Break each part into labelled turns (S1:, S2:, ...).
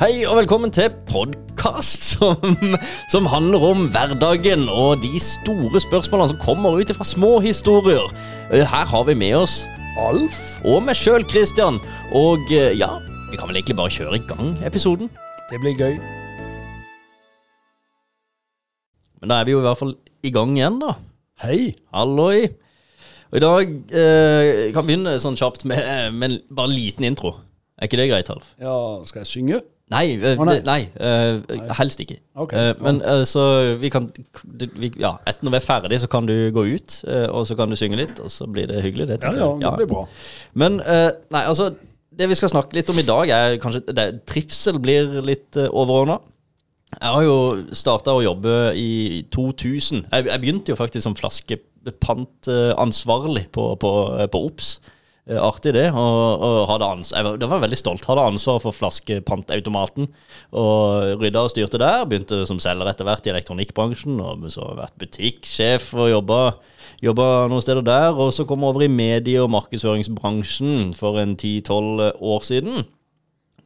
S1: Hei og velkommen til podkast som, som handler om hverdagen og de store spørsmålene som kommer ut fra små historier. Eh, Her har vi med oss Alf og meg sjøl, Christian. Og eh, ja, vi kan vel egentlig bare kjøre i gang episoden.
S2: Det blir gøy.
S1: Men da er vi jo i hvert fall i gang igjen, da.
S2: Hei.
S1: Halloi. Og i dag eh, kan vi begynne sånn kjapt med, med bare en liten intro. Er ikke det greit, Alf?
S2: Ja, skal jeg synge?
S1: Nei,
S2: Å, nei.
S1: det- nei, eh, helst ikke.
S2: Okay.
S1: Uh, men uh, så vi kan vi, Ja, etter når vi er ferdig, så kan du gå ut, uh, og så kan du synge litt, og så blir det hyggelig. Det,
S2: Ja, ja, det blir bra.
S1: Men nei, altså Det vi skal snakke litt om i dag, er kanskje det, Trivsel blir litt uh, overordna. Jeg har jo starta å jobbe i 2000. Jeg, jeg begynte jo faktisk som flaskepantansvarlig på, på, på OBS. Eh, Artig det. Og, og hadde ans jeg var, veldig stolt. Hadde ansvar for flaskepantautomaten. Og rydda og styrte der. Begynte som selger etter hvert i elektronikkbransjen. Og så har jeg vært butikksjef og Jobba noen steder der. Og så kom jeg over i medie- og markedsføringsbransjen for en 10-12 år siden.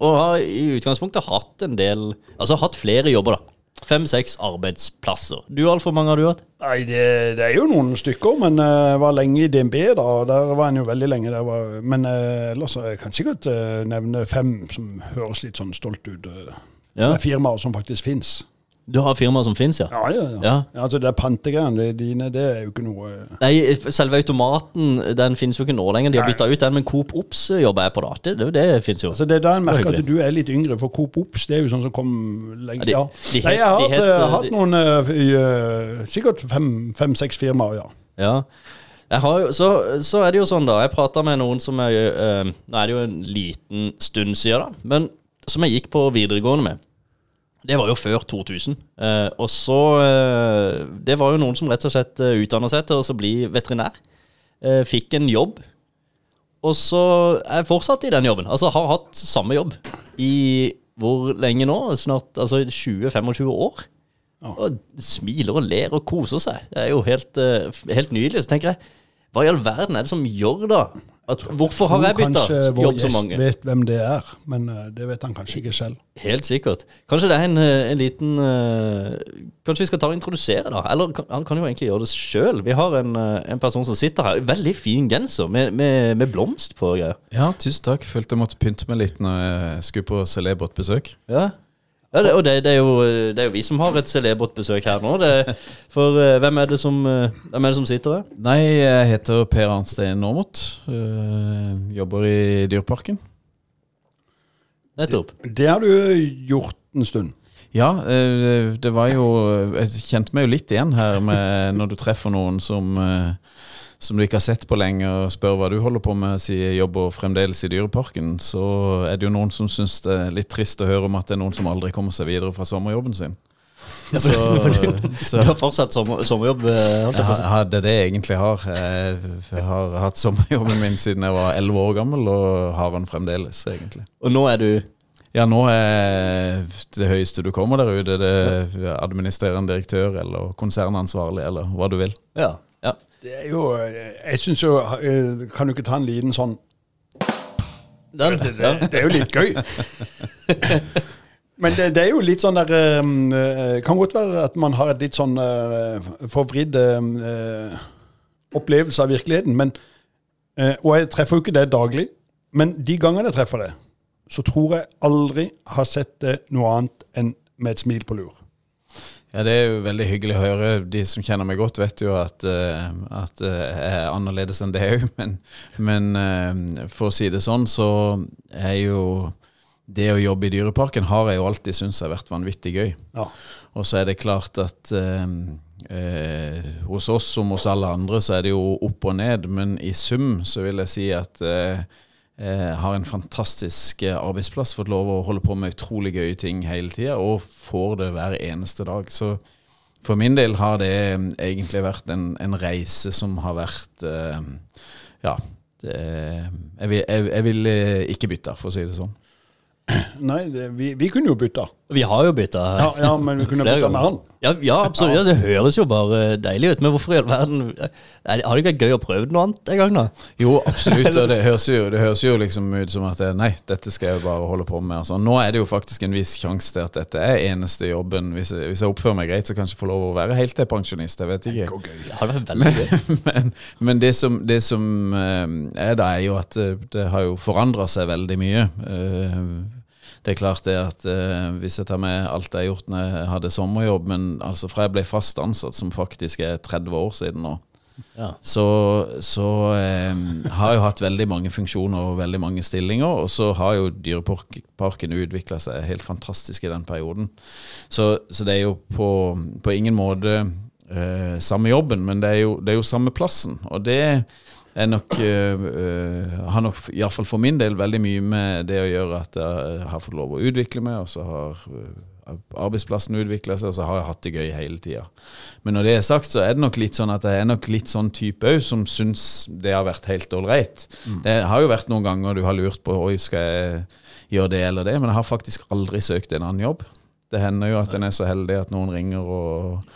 S1: Og har i utgangspunktet hatt en del Altså hatt flere jobber, da. Fem-seks arbeidsplasser. Du, Alf, hvor mange har du hatt?
S2: Nei, det, det er jo noen stykker, men jeg jeg var lenge i DNB da. Der var en jo veldig lenge. Der var, men uh, ellers jeg kan sikkert uh, nevne fem som høres litt sånn stolt ut. Uh,
S1: Ja.
S2: Firmaer som faktisk fins.
S1: Du har firmaer som fins, ja?
S2: Ja, ja, ja.
S1: Ja.
S2: Altså, det pantegreiene dine, det er jo ikke noe eh,
S1: Nei, selve automaten den finnes jo ikke nå lenger. De har bytta ut den, men Coop Ops jobber jeg på da. Det, det, det fins jo.
S2: Altså Det er da en merker at du er litt yngre, for Coop Ops det er jo sånn som kom lenge
S1: Ja, de, de- het, Nei,
S2: jeg har hatt,
S1: het,
S2: eh, hatt noen uh, Sikkert fem-seks firmaer, ja.
S1: Ja. Jeg har jo, så, så er det jo sånn, da. Jeg prata med noen som er uh, Nå er det jo en liten stund siden, da. Men som jeg gikk på videregående med. Det var jo før 2000. Eh, og så eh, Det var jo noen som rett og slett uh, utdanna seg til å bli veterinær. Eh, fikk en jobb. Og så er jeg fortsatt i den jobben. Altså har hatt samme jobb i hvor lenge nå? Snart altså 20-25 år. Og smiler og ler og koser seg. Det er jo helt, eh, helt nydelig. Så tenker jeg, hva i all verden er det som gjør da? At, hvorfor har jeg bytta
S2: Kanskje vår gjest vet hvem det er, men eh, det vet han kanskje ikke selv.
S1: Helt sikkert. Kanskje det er en, eh, en liten eh, Kanskje vi skal ta og introdusere, da? Eller han kan jo egentlig gjøre det sjøl. Vi har en, en person som sitter her. Veldig fin genser med, med, med blomst på.
S3: Ja, tusen takk. Følte jeg måtte pynte meg litt når jeg skulle på celebert besøk.
S1: Ja. Ja, det, og det, det, er jo, det er jo vi som har et celebert besøk her nå. Det, for uh, hvem, er det som, uh, hvem er det som sitter der?
S3: Nei, jeg heter Per Arnstein Aamodt. Uh, jobber i Dyreparken.
S1: Nettopp.
S2: Det har du gjort en stund.
S3: Ja, det var jo Jeg kjente meg jo litt igjen her med når du treffer noen som øh, som du ikke har sett på lenge, og spør hva du holder på med, sier jeg jobber fremdeles i Dyreparken, så er det jo noen som syns det er litt trist å høre om at det er noen som aldri kommer seg videre fra sommerjobben sin. Så,
S1: Du har fortsatt sommer, sommerjobb? eh, holdt jeg på.
S3: Ja, det er det jeg egentlig har. Jeg, har hatt sommerjobben min siden jeg var 11 år gammel, og har den fremdeles, egentlig.
S1: Og nå er du
S3: Ja, nå er det høyeste du kommer der ute, det er administrerende direktør eller konsernansvarlig, eller hva du vil.
S1: Ja.
S2: Det er jo eh, Jeg syns jo eh, Kan du ikke ta en liten sånn
S1: Den,
S2: Det,
S1: ja.
S2: det er jo litt gøy. Men det, det er jo litt sånn der eh, Kan godt være at man har et litt sånn forvridd eh, opplevelse av virkeligheten. Men, eh, og jeg treffer jo ikke det daglig. Men de gangene jeg treffer det, så tror jeg aldri har sett det noe annet enn med et smil på lur.
S3: Ja, Det er jo veldig hyggelig å høre. De som kjenner meg godt, vet jo at, eh, at eh, jeg er annerledes enn det òg. Men, men eh, for å si det sånn, så er jo det å jobbe i Dyreparken har jeg jo alltid syntes har vært vanvittig gøy.
S2: Ja.
S3: Og så er det klart at eh, hos oss som hos alle andre så er det jo opp og ned, men i sum så vil jeg si at eh, har en fantastisk eh, arbeidsplass, fått lov å holde på med utrolig gøye ting hele tida, og får det hver eneste dag. Så for min del har det eh, egentlig vært en, en reise som har vært eh, Ja. Det, jeg, vil, jeg, jeg vil eh, ikke bytte, for å si det sånn.
S2: Nei, det, vi, vi kunne jo bytta.
S1: Vi har jo bytta
S2: Ja, ja men vi kunne bytta med han.
S1: Ja, ja absolutt. Ja, det høres jo bare deilig ut. Men hvorfor i all verden Er Har det ikke vært gøy å prøve noe annet en gang, da?
S3: Jo, absolutt. Og det høres jo, det høres jo liksom ut som at nei, dette skal jeg jo bare holde på med. Altså. Nå er det jo faktisk en viss sjanse til at dette er eneste jobben. Hvis jeg, hvis jeg oppfører meg greit, så kanskje jeg får lov å være helt til pensjonist. Jeg vet ikke.
S2: Gøy.
S1: Gøy.
S3: men, men det som, det som eh, er da, er jo at eh, det har jo forandra seg veldig mye. Det er klart det at eh, hvis jeg tar med alt jeg har gjort når jeg hadde sommerjobb, men altså fra jeg ble fast ansatt, som faktisk er 30 år siden nå,
S1: Ja.
S3: så, så eh, har jeg jo hatt veldig mange funksjoner og veldig mange stillinger, og så har jo Dyreparken utvikla seg helt fantastisk i den perioden. Så, så det er jo på, på ingen måte eh, samme jobben, men det er, jo, det er jo samme plassen. Og det er nok uh, eh, har nok iallfall for min del veldig mye med det å gjøre at jeg har fått lov å utvikle meg, og så har eh, arbeidsplassen utvikla seg, og så har jeg hatt det gøy hele tida. Men når det er sagt, så er det nok litt sånn at jeg er nok litt sånn type òg som syns det har vært helt ålreit. Det har jo vært noen ganger du har lurt på Oi, skal jeg gjøre det eller det, men jeg har faktisk aldri søkt en annen jobb. Det hender jo at en er så heldig at noen ringer og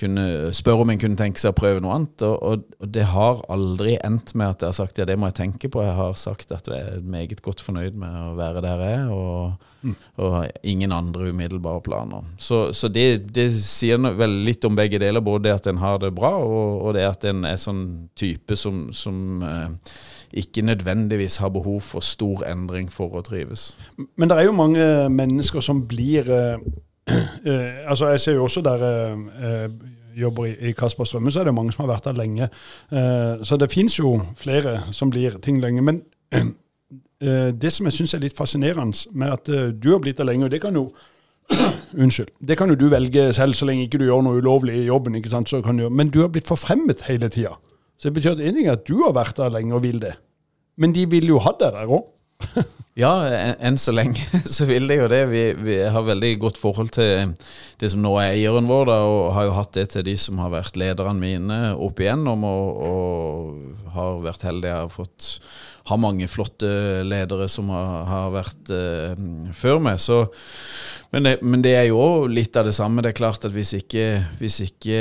S3: kunne spørre om en kunne tenke seg å prøve noe annet. Og, og, og det har aldri endt med at jeg har sagt ja, det må jeg tenke på. Jeg har sagt at jeg er meget godt fornøyd med å være der jeg er, og, og ingen andre umiddelbare planer. Så, så det, det sier vel litt om begge deler. Både det at en har det bra, og, og det at en er sånn type som, som eh, ikke nødvendigvis har behov for stor endring for å trives.
S2: Men det er jo mange mennesker som blir eh, eh, Altså, jeg ser jo også der eh, eh, jobber i, i Kasper Strømme, så er det mange som har vært der lenge. Eh, så det fins jo flere som blir ting lenge. Men eh, det som jeg syns er litt fascinerende med at eh, du har blitt der lenge, og det kan jo Unnskyld. Det kan jo du velge selv, så lenge ikke du gjør noe ulovlig i jobben. ikke sant? Du, men du har blitt forfremmet hele tida. Så det betyr at en ting er at du har vært der lenge og vil det, men de vil jo ha deg der òg.
S3: Ja, en- enn så lenge så vil det jo det. Vi, vi har veldig godt forhold til det som nå er eieren vår, da, og har jo hatt det til de som har vært lederne mine opp igjennom, og, og har vært heldige. jeg har fått ha mange flotte ledere som har, har vært eh, før meg. Så, men, det, men det er jo også litt av det samme. Det er klart at hvis ikke, hvis ikke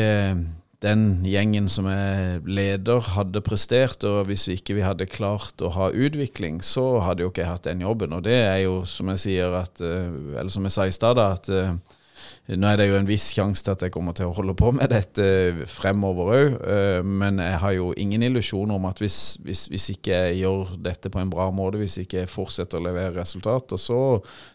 S3: den gjengen som er leder, hadde prestert, og hvis vi ikke vi hadde klart å ha utvikling, så hadde jo ikke jeg hatt den jobben. Og det er jo, som jeg sier, at, eh, eller som jeg sa i stad, at eh, nå er det jo en viss sjanse til at jeg kommer til å holde på med dette fremover òg, men jeg har jo ingen illusjoner om at hvis, hvis, hvis ikke jeg gjør dette på en bra måte, hvis ikke jeg fortsetter å levere resultater, så,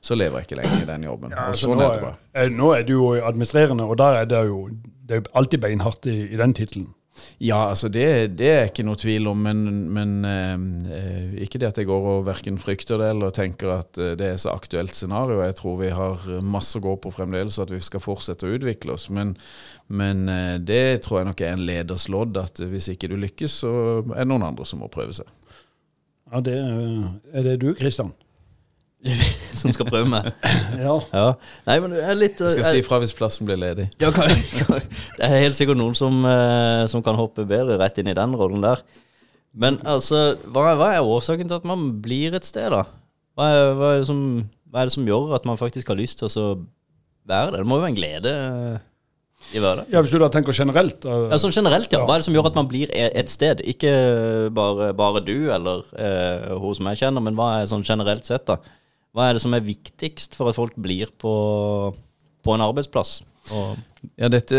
S3: så lever jeg ikke lenger i den jobben.
S2: Ja, altså,
S3: sånn
S2: nå,
S3: er
S2: er, nå er du jo administrerende, og der er det jo det er jo alltid beinhardt i, i den tittelen.
S3: Ja, altså det, det er ikke noe tvil om, men, men eh, ikke det at jeg går og verken frykter det eller tenker at eh, det er så aktuelt scenario. Jeg tror vi har masse å gå på fremdeles, og at vi skal fortsette å utvikle oss. Men, men eh, det tror jeg nok er en leders lodd, at hvis ikke du lykkes, så er det noen andre som må prøve seg.
S2: Ja, det eh, er det du, Kristian.
S1: Som skal prøve meg.
S2: Ja.
S1: Ja. Nei, men jeg er litt
S3: Jeg skal
S1: jeg-
S3: si fra hvis plassen blir ledig.
S1: Ja, kan, kan, det er helt sikkert noen som, eh, som kan hoppe bedre rett inn i den rollen der. Men altså, hva, er- hva er årsaken til at man blir et sted, da? Hva er, hva, er det som, hva er det som gjør at man faktisk har lyst til å være det? Det må jo være en glede eh, i hverdagen.
S2: ja, Hvis du da tenker generelt eh,
S1: Ja, sånn generelt, ja.
S2: Ja.
S1: Hva er det som gjør at man blir e- et sted? Ikke bare, bare du eller eh, hun som jeg kjenner, men hva er sånn generelt sett, da? Hva er det som er viktigst for at folk blir på, på en arbeidsplass?
S3: Ja, dette,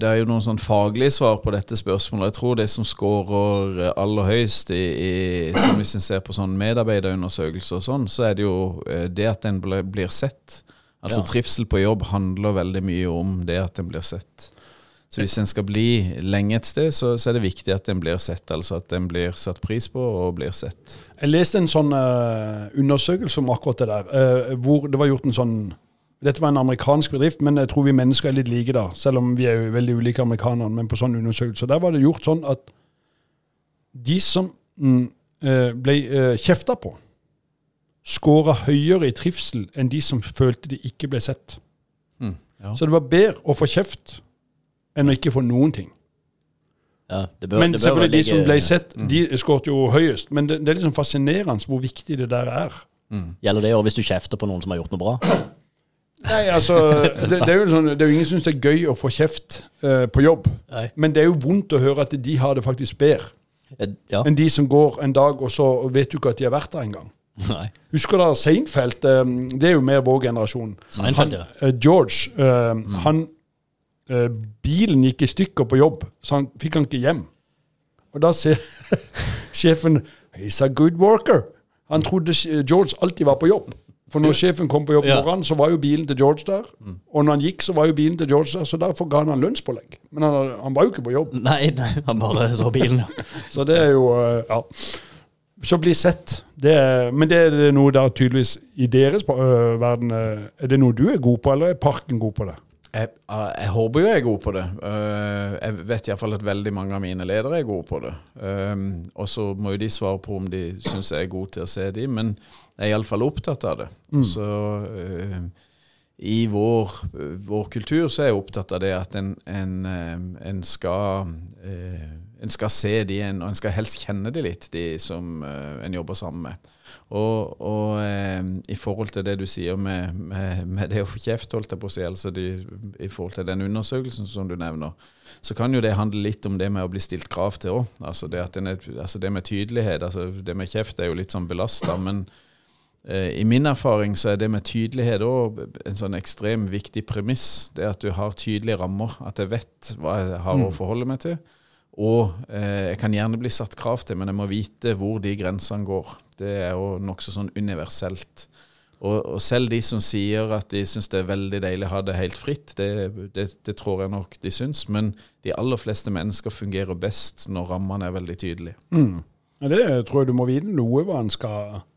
S3: det er jo noen sånn faglige svar på dette spørsmålet. Jeg tror det som scorer aller høyest i, i som hvis en ser på sånn medarbeiderundersøkelser og sånn, så er det jo eh, det at en blir sett. Altså
S1: Ja.
S3: trivsel på jobb handler veldig mye om det at en blir sett. Så hvis en skal bli lenge et sted, så, så er det viktig at en blir sett. Altså at en blir satt pris på og blir sett.
S2: Jeg leste en sånn uh, undersøkelse om akkurat det der, uh, hvor det var gjort en sånn Dette var en amerikansk bedrift, men jeg tror vi mennesker er litt like da, selv om vi er jo veldig ulike amerikanerne. Men på sånn undersøkelse, der var det gjort sånn at de som mm, eh, ble kjefta på, skåra høyere i trivsel enn de som følte de ikke ble sett.
S3: Mm, ja.
S2: Så det var bedre å få kjeft enn å ikke få noen ting.
S1: ja, det bør,
S2: Men
S1: det bør
S2: selvfølgelig de som ble sett, de skåret jo høyest. Men det, det er liksom fascinerende hvor viktig det der er.
S1: Gjelder det òg hvis du kjefter på noen som har gjort noe bra?
S2: Nei, altså, det, det, er jo sånn, det er jo ingen som syns det er gøy å få kjeft uh, på jobb.
S1: Nei.
S2: Men det er jo vondt å høre at de har det faktisk bedre
S1: Eh, Ja.
S2: enn de som går en dag, og så vet du ikke at de har vært der engang.
S1: Nei.
S2: Husker dere Seinfeld? Um, Det er jo mer vår generasjon.
S1: Seinfeld,
S2: han, eh, George, eh, han eh, Bilen gikk i stykker på jobb, så han fikk han ikke hjem. Og da ser sjefen He's a good worker. Han trodde George alltid var på jobb. For når sjefen kom på jobb
S1: Ja.
S2: morgenen, så var jo bilen til George der. Og når han gikk, så var jo bilen til George der, så derfor ga han han lønnspålegg. Men han, han var jo ikke på jobb.
S1: Nei, nei, han bare så bilen, ja.
S2: Så det er jo eh, Ja. Så bli sett. Det er, men det er noe da tydeligvis i deres uh, verden Er det noe du er god på, eller er parken god på det?
S3: Jeg, jeg håper jo jeg er god på det. Eh, Jeg vet iallfall at veldig mange av mine ledere er gode på det. Um, Og så må jo de svare på om de syns jeg er god til å se de, men jeg er iallfall opptatt av det. Så eh, i vår, vår kultur så er jeg opptatt av det at en, en, eh, en skal eh, en skal se de, og en skal helst kjenne de litt, de som eh, en jobber sammen med. Og, og i forhold til det du sier med, med, med det å få kjeft, holdt jeg på å si, altså de, i forhold til den undersøkelsen som du nevner, så kan jo det handle litt om det med å bli stilt krav til òg. Altså, altså det med tydelighet, altså det med kjeft er jo litt sånn belasta, men i min erfaring så er det med tydelighet òg en sånn ekstrem viktig premiss. Det at du har tydelige rammer, at jeg vet hva jeg har å forholde meg til. Og eh, jeg kan gjerne bli satt krav til, men jeg må vite hvor de grensene går. Det er jo nokså sånn universelt. Og, og selv de som sier at de syns det er veldig deilig å ha det helt fritt, det, det, det tror jeg nok de syns. Men de aller fleste mennesker fungerer best når rammene er veldig tydelige.
S2: Mm. Det tror jeg du må vite noe hva en skal Eh,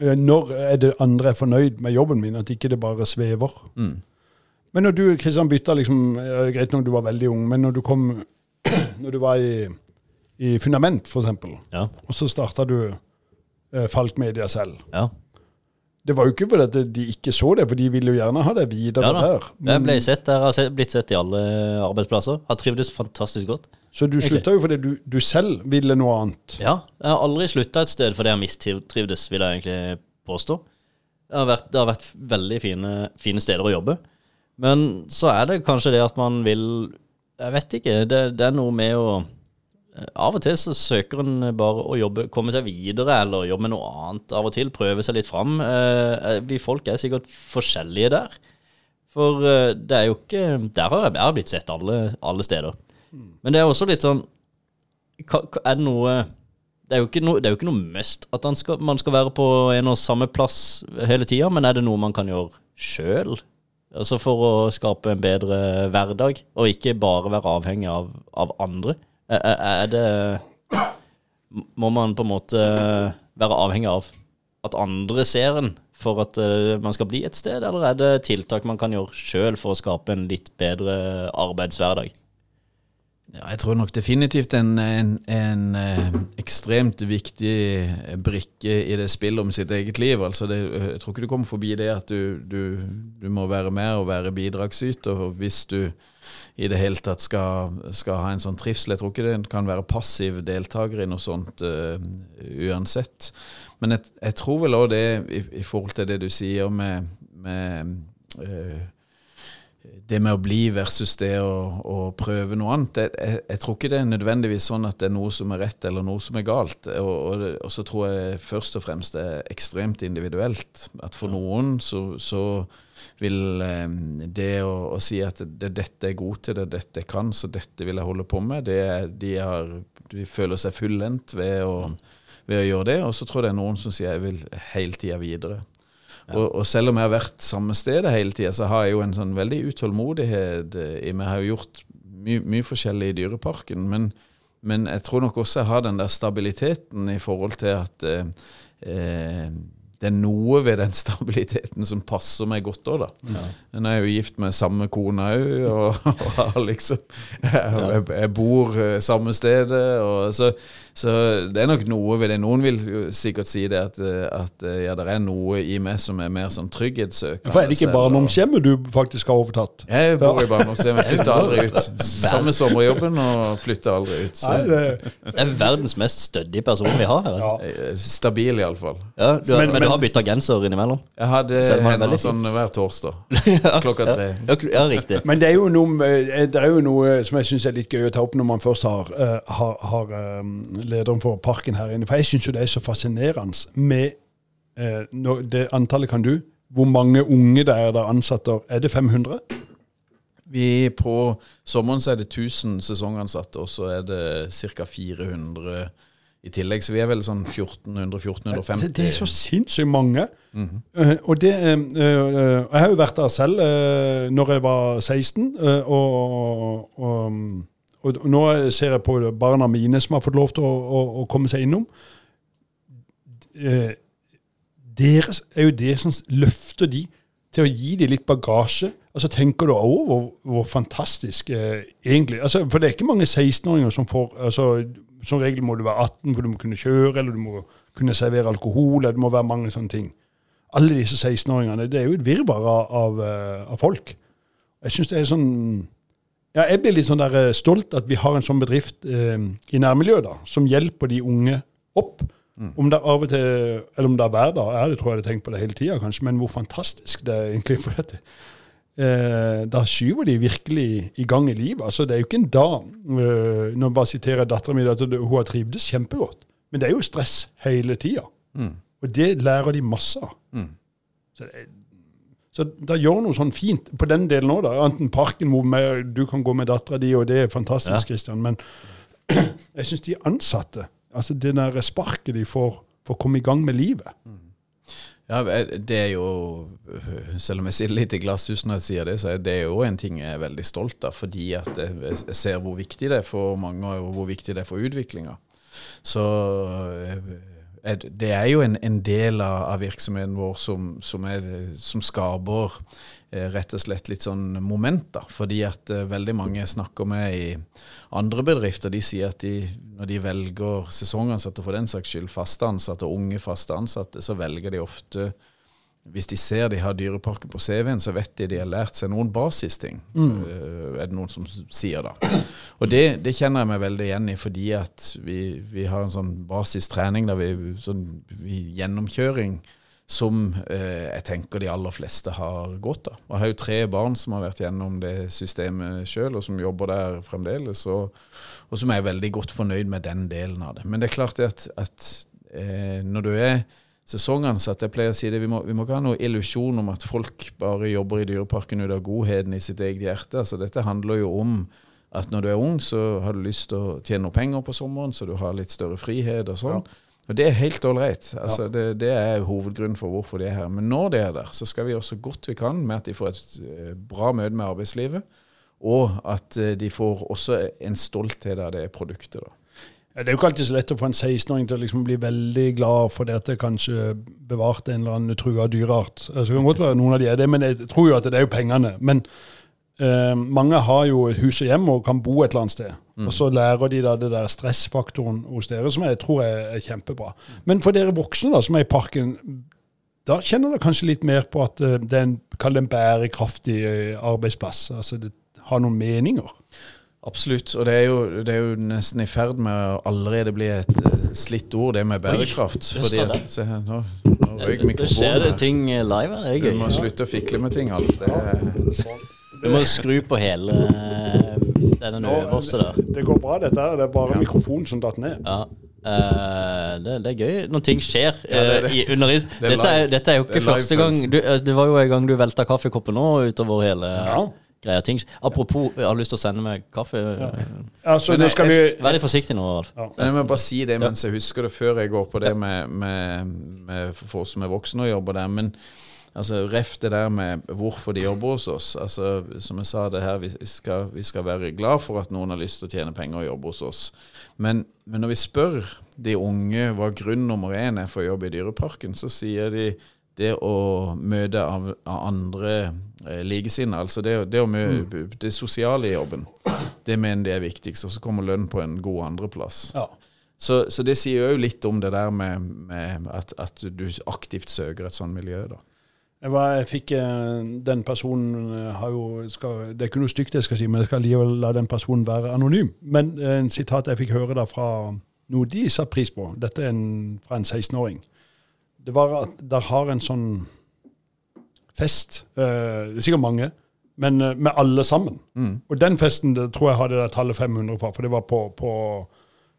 S2: Når er det andre er fornøyd med jobben min, at ikke det bare svever. Men når du Kristian, bytta liksom Greit nok du var veldig ung, men når du kom Når du var i, i Fundament, eksempel,
S1: Ja.
S2: og så starta du eh, Falk Media selv.
S1: ja.
S2: Det var jo ikke fordi de ikke så det, for de ville jo gjerne ha det videre
S1: Ja der.
S2: der.
S1: Jeg ble sett der, har blitt sett i alle arbeidsplasser. Har trivdes fantastisk godt.
S2: Så du slutta jo fordi du, du selv ville noe annet.
S1: Ja, jeg har aldri slutta et sted fordi jeg mistrivdes, vil jeg egentlig påstå. Det har vært, det har vært veldig fine, fine steder å jobbe. Men så er det kanskje det at man vil Jeg vet ikke. Det, det er noe med å Av og til så søker en bare å jobbe, komme seg videre eller jobbe med noe annet. Av og til prøve seg litt fram. Eh, Vi folk er sikkert forskjellige der. For eh, det er jo ikke Der har jeg blitt sett alle, alle steder. Men det er også litt sånn Er det noe det er, jo ikke ikke noe must at skal, man skal være på en og samme plass hele tida, men er det noe man kan gjøre sjøl? Altså for å skape en bedre hverdag, og ikke bare være avhengig av, av andre? Er, er- er det Må man på en måte være avhengig av at andre ser en for at eh, man skal bli et sted, eller er det tiltak man kan gjøre sjøl for å skape en litt bedre arbeidshverdag?
S3: Ja, jeg tror nok definitivt en, en, en eh, ekstremt viktig brikke i det spillet om sitt eget liv. Altså det, jeg tror ikke du kommer forbi det at du, du, du må være med og være bidragsyter og hvis du i det hele tatt skal, skal ha en sånn trivsel. Jeg tror ikke det kan være passiv deltaker i noe sånt uh, uansett. Men jeg, jeg tror vel òg det, i, i forhold til det du sier med, med uh, det med å bli versus det å, å prøve noe annet. Jeg, jeg, jeg tror ikke det er nødvendigvis sånn at det er noe som er rett eller noe som er galt. Og, og, og så tror jeg først og fremst det er ekstremt individuelt. At for noen så, så vil eh, det å, å si at det, dette er god til, det er dette jeg kan, så dette vil jeg holde på med, det, de, har, de føler seg fullendt ved å, ved å gjøre det. Og så tror jeg det er noen som sier jeg vil hele tida videre. Og, og selv om jeg har vært samme stedet hele tida, så har jeg jo en sånn veldig utålmodighet eh, i meg. Jeg har jo gjort mye, mye forskjellig i Dyreparken, men, men jeg tror nok også jeg har den der stabiliteten i forhold til at eh, eh, det er noe ved den stabiliteten som passer meg godt òg, da. Men jeg er jo gift med samme kone òg, og, og liksom jeg, jeg, jeg bor eh, samme stedet. Og så, så det er nok noe ved det. Noen vil sikkert si det at, eh, at eh, ja, det er noe i meg som er mer sånn trygghetssøkende.
S2: For er det ikke barndomshjemmet du faktisk har overtatt?
S3: Jeg bor i barndomshjemmet, flytter aldri ut. Samme sommerjobben og flytter aldri ut. Så.
S2: Nei, det,
S1: Det er verdens mest stødige person vi har her. Altså.
S2: ja.
S3: Eh, Stabil, iallfall.
S1: Ja, du,
S2: Men, men,
S1: du har bytta genser innimellom?
S3: Jeg hadde
S1: er
S3: henne sånn hver torsdag.
S1: ja,
S3: Klokka tre.
S1: Ja, ja, riktig.
S2: Men det er jo noe, det er jo noe som jeg syns er litt gøy å ta opp når man først har, har, har lederen for parken her inne. For jeg syns jo det er så fascinerende med eh, når det antallet kan du. Hvor mange unge det er der ansatte? Er det 500?
S3: Vi På sommeren så er det 1000 sesongansatte, og så er det ca. 400 i tillegg. Så vi er vel sånn 1400-1450.
S2: Det er så sinnssykt mange. Eh, og det uh, Jeg har jo vært der selv uh, når jeg var 16, eh, og, og, og, nå ser jeg på barna mine som har fått lov til å, å, å komme seg innom. Eh, deres er jo det som løfter de til å gi dem litt bagasje. Og så tenker du å, hvor, hvor fantastisk eh, egentlig altså, For det er ikke mange 16-åringer som får altså, Som regel må du være 18 for du må kunne kjøre, eller du må kunne servere alkohol, eller det må være mange sånne ting. Alle disse 16-åringene, det er jo et virvar av, av, eh, av folk. Jeg syns det er sånn ja, Jeg blir litt sånn der eh, stolt at vi har en sånn bedrift eh, i nærmiljøet da, som hjelper de unge opp. Om det er av og til, eller om det er hver dag, er det tror jeg jeg har tenkt på det hele tida, kanskje, men hvor fantastisk det er egentlig. for dette. Eh, da skyver de virkelig i gang i livet. altså Det er jo ikke en dag eh, Nå bare siterer jeg dattera mi at hun har trivdes kjempegodt. Men det er jo stress hele tida. Og det lærer de masse av. Så, det, så da gjør noe sånn fint på den delen òg, da. Enten parken hvor med, du kan gå med dattera di, og det er fantastisk, Christian. Men jeg syns de ansatte, altså det der sparket de får for å komme i gang med livet
S3: Ja, det er jo Selv om jeg sitter litt i glasshus når jeg sier det, så er det jo en ting jeg er veldig stolt av. Fordi at jeg ser hvor viktig det er for mange, og hvor viktig det er for utviklinga. Så eh, det er jo en, en del av, av virksomheten vår som, som, som skaper eh, rett og slett litt sånn momenter. Fordi at eh, veldig mange jeg snakker med i andre bedrifter, de sier at de, når de velger sesongansatte, for den saks skyld faste ansatte, og unge faste ansatte, så velger de ofte hvis de ser de har Dyreparken på CV-en, så vet de de har lært seg noen basisting. Mm. er det noen som sier da. Og det, det kjenner jeg meg veldig igjen i, fordi at vi, vi har en sånn basistrening, der vi, sånn vi, gjennomkjøring, som eh, jeg tenker de aller fleste har godt av. Jeg har jo tre barn som har vært gjennom det systemet sjøl, og som jobber der fremdeles, og, og som er veldig godt fornøyd med den delen av det. Men det er klart at, at eh, når du er sesongansatt. Jeg pleier å si det, vi må, vi må ikke ha noen illusjon om at folk bare jobber i Dyreparken ut av godheten i sitt eget hjerte. Altså, dette handler jo om at når du er ung, så har du lyst til å tjene noe penger på sommeren, så du har litt større frihet og sånn. Og det er helt ålreit. Altså, det, det er hovedgrunnen for hvorfor de er her. Men når de er der, så skal vi gjøre så godt vi kan med at de får et eh, bra møte med arbeidslivet, og at eh, de får også en stolthet av det produktet. da.
S2: Det er jo ikke alltid så lett å få en 16-åring til å liksom bli veldig glad for det at det kanskje bevarte en eller annen trua dyreart. Altså, det kan godt være noen av de er det, men jeg tror jo at det er jo pengene. Men eh, mange har jo et hus og hjem og kan bo et eller annet sted. Og så lærer de da det der stressfaktoren hos dere, som jeg tror er, er kjempebra. Men for dere voksne da, som er i parken, da kjenner dere kanskje litt mer på at eh, det er en, en bærekraftig eh, arbeidsplass. Altså det har noen meninger.
S3: Absolutt, og det er, jo, det er jo nesten i ferd med å allerede bli et eh, slitt ord, det med bærekraft.
S1: det
S3: fordi at, se her, nå, nå røyk
S1: Det skjer det ting live her. Det er
S3: Du må slutte å fikle med ting, Alf. Det er,
S1: Du må skru på hele denne den øverste der.
S2: Det går bra, dette her. Det er bare mikrofonen som datt ned.
S1: Ja. Uh, det, det er gøy når ting skjer
S3: det er
S1: eh,
S3: det.
S1: i, under is.
S3: Det er
S1: Dette er, dette er jo
S3: Det
S1: ikke
S3: er
S1: første gang du, eh, Det var jo en gang du velta kaffekoppen nå utover hele
S2: Ja.
S1: Greia. Ting. Apropos, jeg har lyst til å sende meg kaffe.
S2: Altså,
S3: Men
S2: nå
S3: jeg-
S2: skal vi...
S1: Vær litt forsiktig nå, Alf.
S2: Ja.
S3: Jeg må bare si det mens jeg husker det, før jeg går på det med, med, med for oss som er voksne og jobber der. Men altså, ref det der med hvorfor de jobber hos oss. Altså, som jeg sa, det her, vi skal, vi skal være glad for at noen har lyst til å tjene penger og jobbe hos oss. Men, men når vi spør de unge hva grunn nummer én er for å jobbe i Dyreparken, så sier de det å møte av, andre eh, likesinnede, altså det, det, å møte, det sosiale i jobben, det mener de er viktigst. Og så kommer lønn på en god andreplass.
S2: Ja.
S3: Så, så det sier jo litt om det der med, med at, at du aktivt søker et sånt miljø, da.
S2: Jeg, var, jeg fikk eh, Den personen eh, har jo skal, Det er ikke noe stygt jeg skal si, men jeg skal likevel la den personen være anonym. Men eh, en sitat jeg fikk høre da fra noe de satte pris på. Dette er en, fra en 16-åring. Det var at der har en sånn fest. eh, det er sikkert mange, men eh, med alle sammen. Og den festen det tror jeg hadde det tallet 500 fra, for det var på, på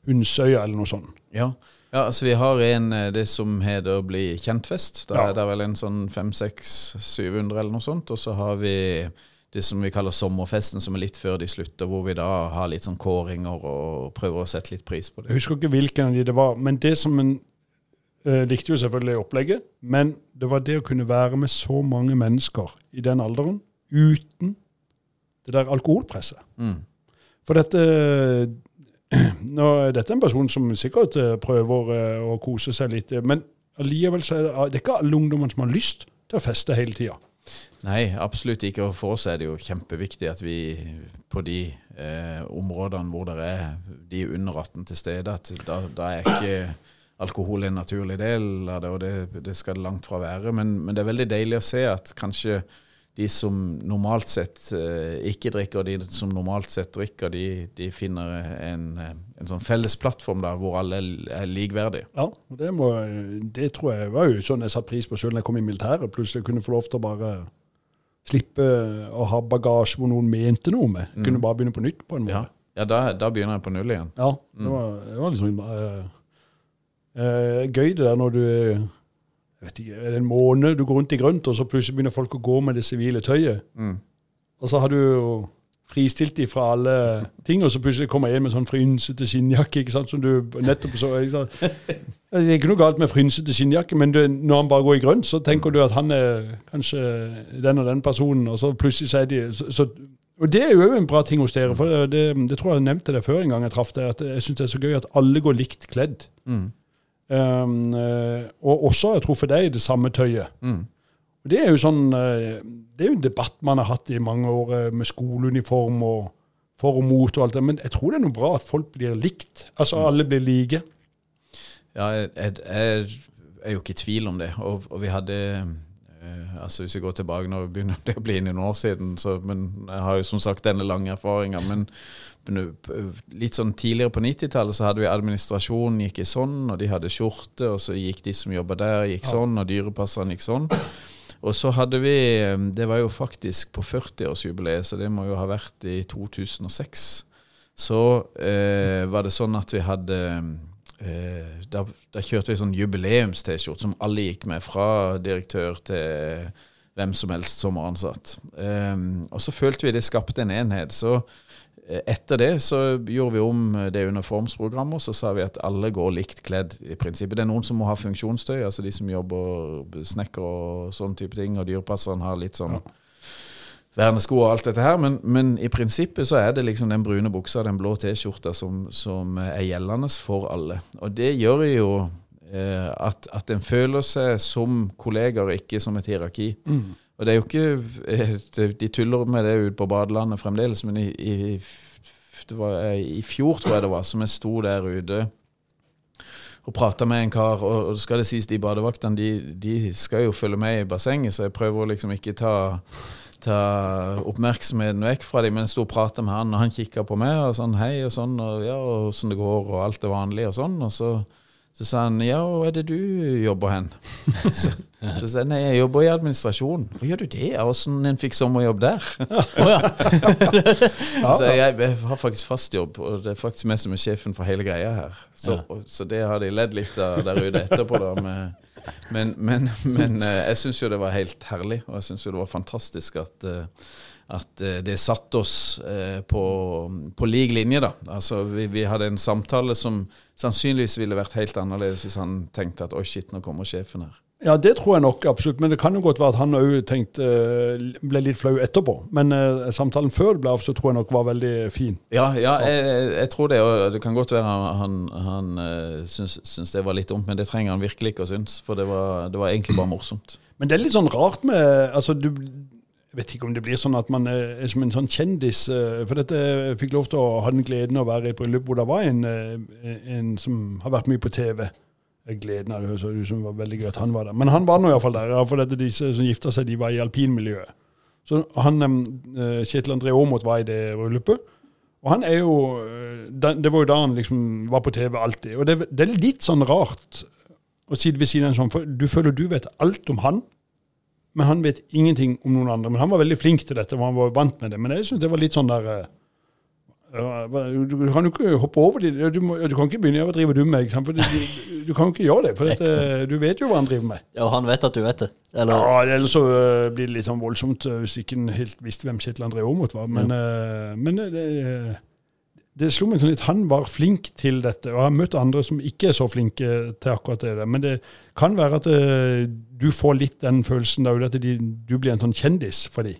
S2: Hundsøya eller noe sånt.
S3: Ja. ja, altså vi har en eh, det som heter Bli kjent-fest. Da
S2: Ja.
S3: er det vel en sånn 500-700 eller noe sånt. Og så har vi det som vi kaller sommerfesten, som er litt før de slutter, hvor vi da har litt sånn kåringer og prøver å sette litt pris på det.
S2: Jeg husker ikke hvilken av de det var, men det som en eh, likte jo selvfølgelig opplegget, men det var det å kunne være med så mange mennesker i den alderen uten det der alkoholpresset.
S3: Mm.
S2: For dette nå, Dette er en person som sikkert eh, prøver eh, å kose seg litt, eh, men allikevel så er det, det er ikke alle ungdommene som har lyst til å feste hele tida.
S3: Nei, absolutt ikke. Og for oss er det jo kjempeviktig at vi på de eh, områdene hvor det er de under 18 til stede, at da, da er ikke alkohol er en naturlig del av det, og det, det skal det langt fra være. Men, men det er veldig deilig å se at kanskje de som normalt sett eh, ikke drikker, og de som normalt sett drikker, de, de finner en, en sånn felles plattform da, hvor alle er likeverdige.
S2: Ja, det, må, det tror jeg var jo sånn jeg satte pris på selv når jeg kom i militæret. Plutselig kunne jeg få lov til å bare slippe å ha bagasje hvor noen mente noe med. Kunne bare begynne på nytt på en måte.
S3: ja da, da begynner jeg på null igjen.
S2: Ja, det var, det var liksom eh, eh, gøy det der når du ikke, er det en måned du går rundt i grønt, og så plutselig begynner folk å gå med det sivile tøyet.
S3: Mm.
S2: Og så har du jo fristilt dem fra alle ting, og så plutselig kommer en med sånn frynsete skinnjakke, ikke sant, som du nettopp så? Det er ikke noe galt med frynsete skinnjakke, men du, når han bare går i grønt, så tenker du at han er kanskje den og den personen, og så plutselig så er de så, så, Og det er jo en bra ting hos dere, for det, det tror jeg jeg nevnte det før en gang jeg traff deg, at jeg syns det er så gøy at alle går likt kledd.
S3: Mm.
S2: Um, og også jeg tror for deg det samme tøyet.
S3: Mm.
S2: Det er jo sånn eh, Det er jo en debatt man har hatt i mange år eh, med skoleuniform og for og mot og alt det, men jeg tror det er noe bra at folk blir likt. Altså alle blir like.
S3: Ja, jeg, jeg, jeg er jo ikke i tvil om det. Og, og vi hadde eh, altså Hvis vi går tilbake nå begynner det å bli noen år siden, så, men jeg har jo som sagt denne lange erfaringa. Men, men litt sånn tidligere på 90-tallet så hadde vi administrasjonen gikk i sånn, og de hadde skjorte, og så gikk de som jobba der, gikk sånn, og dyrepasserne gikk sånn. Og så hadde vi Det var jo faktisk på 40-årsjubileet, så det må jo ha vært i 2006. Så eh, var det sånn at vi hadde eh, da, da kjørte vi sånn jubileums-T-skjorte som alle gikk med, fra direktør til hvem som helst som var ansatt. Um, og så følte vi det skapte en enhet. Så eh, etter det så gjorde vi om det uniformsprogrammet, og så sa vi at alle går likt kledd i prinsippet. Det er noen som må ha funksjonstøy, altså de som jobber snekker og sånn type ting, og dyrepasseren har litt sånn vernesko og alt dette her, men, men i prinsippet så er det liksom den brune buksa, den blå T-skjorta, som, som er gjeldende for alle. Og det gjør jo eh, at, at en føler seg som kollegaer, ikke som et hierarki. Og det er jo ikke eh, De tuller med det ute på badelandet fremdeles, men i, i, det var, eh, i fjor, tror jeg det var, som jeg sto der ute og prata med en kar, og, og skal det sies, de badevaktene de, de skal jo følge med i bassenget, så jeg prøver å liksom ikke ta ta oppmerksomheten vekk fra dem, men jeg sto og prata med han, og han kikka på meg og sånn hei og sånn, og ja, og åssen det går, og alt det vanlige og sånn. Og så, så sa han ja, hvor er det du jobber hen? så, så sa jeg nei, jeg jobber i administrasjon. Hva gjør du det? Åssen en fikk sommerjobb der? Så sa jeg jeg har faktisk fast jobb, og det er faktisk meg som er sjefen for hele greia her. Så,
S1: Ja.
S3: så det har de ledd litt av der ute etterpå, da. Med, men, men, men eh, jeg syns jo det var helt herlig, og jeg syns jo det var fantastisk at, eh, at eh, det satte oss på, på lik linje, da. Altså, vi, vi hadde en samtale som sannsynligvis ville vært helt annerledes hvis han tenkte at oi, shit, nå kommer sjefen her.
S2: Ja, det tror jeg nok absolutt. Men det kan jo godt være at han òg eh, ble litt flau etterpå. Men eh, samtalen før det ble av, så tror jeg nok var veldig fin.
S3: Ja, ja jeg, jeg tror det. Og det kan godt være han, han, eh, syns, syns det var litt dumt, men det trenger han virkelig ikke å synes. For det var, det var egentlig bare morsomt.
S2: Men det er litt sånn rart med altså du, Jeg vet ikke om det blir sånn at man er, er som en sånn kjendis. eh, For dette jeg fikk lov til å ha den gleden å være i et bryllup hvor det var en, eh, en som har vært mye på TV. Gleden av det høres ut som det var veldig gøy at han var der. Men han var nå iallfall der. For dette, disse som gifta seg, de var i alpinmiljøet. Så han, eh, Kjetil André Aamodt var i det bryllupet. Og han er jo eh, Det var jo da han liksom var på TV alltid. Og det, det er litt sånn rart å sitte ved siden av en sånn, for du føler du vet alt om han, men han vet ingenting om noen andre. Men han var veldig flink til dette, og han var vant med det. Men jeg synes det var litt sånn der eh, du, du kan jo ikke hoppe over det. Du, må, du kan ikke begynne å drive dum med? For du, du, du kan jo ikke gjøre det, for dette, du vet jo hva han driver med.
S1: Ja, og han vet at du vet det. Eller,
S2: Ja, Ellers så øh, blir det litt sånn voldsomt øh, hvis ikke en helt visste hvem Kjetil André Aamodt var. Men, ja. men det, det slo meg sånn litt Han var flink til dette. Og jeg har møtt andre som ikke er så flinke til akkurat det. Men det kan være at du får litt den følelsen da, at de, du blir en sånn kjendis for dem.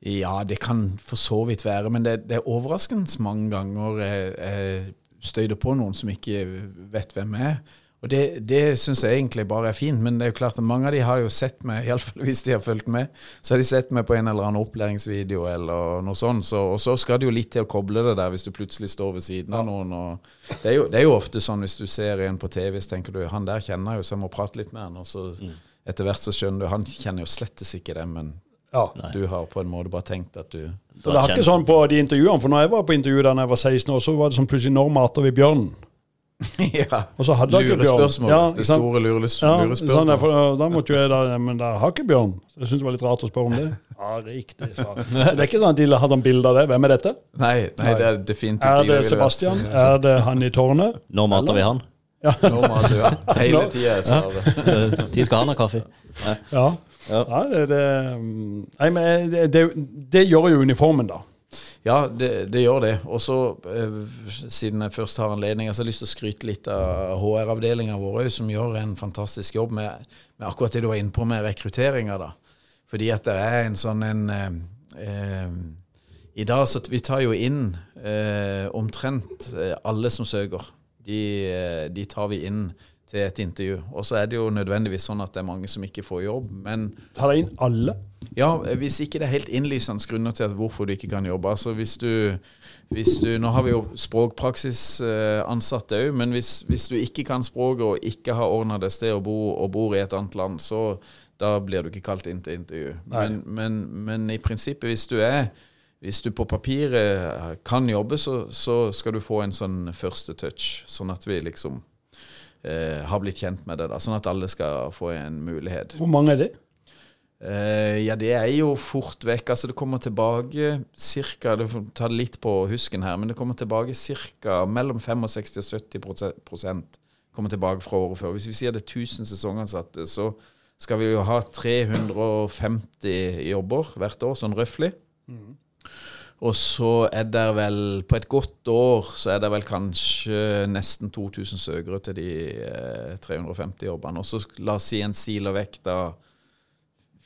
S3: Ja, det kan for så vidt være, men det, det er overraskende mange ganger jeg, jeg støyter på noen som ikke vet hvem jeg er. Og det, det syns jeg egentlig bare er fint, men det er jo klart at mange av de har jo sett meg, iallfall hvis de har fulgt med, så har de sett meg på en eller annen opplæringsvideo eller noe sånt. Så, og så skal det jo litt til å koble det der hvis du plutselig står ved siden av noen. Det, er jo, det er jo ofte sånn hvis du ser en på TV, så tenker du han der kjenner jeg jo, så jeg må prate litt med han. Og så etter hvert så skjønner du han kjenner jo slettes ikke det, men
S2: Ja.
S3: du har på en måte bare tenkt at du
S2: Så det er ikke sånn på de intervjuene, for når jeg var på intervju da jeg var 16 år, så var det sånn plutselig når mater vi bjørnen?
S3: Ja.
S2: Og så hadde jeg ikke bjørn.
S3: Lurespørsmål.
S2: Ja,
S3: det
S2: sant?
S3: store lures,
S2: Ja,
S3: lurespørsmålet.
S2: sånn, for, da måtte jo jeg da Men da har ikke bjørn. Så jeg syntes det var litt rart å spørre om det. Ja, riktig svar. Det er ikke sånn at de hadde en bilde av det. Hvem er dette?
S3: Nei, nei, det er definitivt
S2: Er det Sebastian? Er det han i tårnet?
S1: Når mater vi han?
S3: Nå mater vi han? hele tida er svaret.
S1: Eh, skal han ha kaffe?
S2: Ja.
S1: Ja.
S2: ja det, det, mm, nei, men det, det, det gjør jo uniformen, da.
S3: Ja, det, det gjør det. Og så, eh, siden jeg først har anledning, så har jeg lyst til å skryte litt av HR-avdelinga vår, som gjør en fantastisk jobb med, med akkurat det du var inne på med rekrutteringa. Fordi at det er en sånn en eh, eh, I dag så vi tar jo inn eh, omtrent eh, alle som søker. De, eh, de tar vi inn til et intervju. Og så er det jo nødvendigvis sånn at det er mange som ikke får jobb. Men
S2: Tar deg inn alle.
S3: ja, hvis ikke det er helt innlysende grunner til at hvorfor du ikke kan jobbe. Altså hvis du, hvis du Nå har vi jo språkpraksisansatte òg, men hvis, hvis du ikke kan språket og ikke har ordna deg sted å bo og bor i et annet land, så da blir du ikke kalt inn til intervju. Men, men, men i prinsippet, hvis du er hvis du på papiret kan jobbe, så, så skal du få en sånn første touch, sånn at vi liksom eh, har blitt kjent med det. da, Sånn at alle skal få en mulighet.
S2: Hvor mange er det?
S3: Eh, ja, det er jo fort vekk. Altså, det kommer tilbake cirka Det ta litt på husken her, men det kommer tilbake ca. mellom 65 og 70 prosent- kommer tilbake fra året før. Hvis vi sier det er 1000 sesongansatte, så skal vi jo ha 350 jobber hvert år, sånn røftlig. Og så er det vel På et godt år så er det vel kanskje nesten 2000 søkere til de eh, 350 jobbene. Og så la oss si en siler vekk da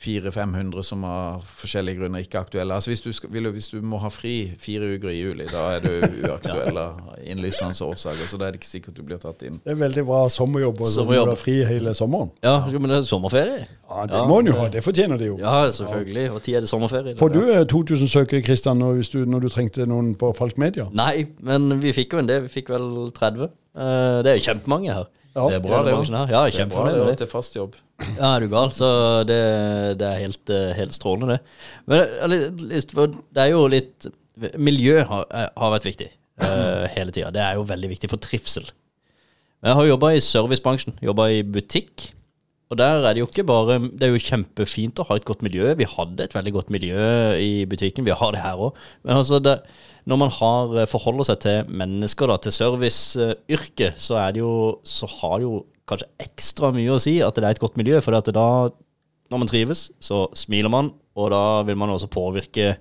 S3: 400-500 som av forskjellige grunner ikke er aktuelle. Altså hvis du, skal, vil, hvis du må ha fri fire uker i juli, da er du uaktuell av innlysende årsaker. Så da er det ikke sikkert du blir tatt inn.
S2: Det er veldig bra sommerjobb og
S1: Sommerjobb.
S2: ha fri hele sommeren.
S1: Ja, men det er sommerferie.
S2: Ja, Det må en jo ha. Det fortjener de jo.
S1: Ja, selvfølgelig. Og tid er det sommerferie.
S2: Får du eh, 2000 søkere, Kristian, når, hvis du- når du trengte noen på Falk Media?
S1: Nei, men vi fikk jo en del. Vi fikk vel 30. Eh, Det er jo kjempemange her.
S2: Ja.
S3: Det er bra, det
S1: Er her. Ja,
S3: Det er
S1: kjempefornøyd
S3: det
S1: med det.
S3: til fast jobb.
S1: Ja, er du gal? Så det, det er helt, eh, helt strålende, det. Men eh, det er jo litt Miljø har, eh, har vært viktig uh, hele tida. Det er jo veldig viktig for trivsel. Men jeg har jobba i servicebransjen, jobba i butikk. Og der er det jo ikke bare Det er jo kjempefint å ha et godt miljø. Vi hadde et veldig godt miljø i butikken. Vi har det her òg. Men altså, det, når man har eh, forholder seg til mennesker, da, til serviceyrket, så Så har det jo kanskje ekstra mye å si at det er et godt miljø. For da, når man trives, så smiler man, og da vil man også påvirke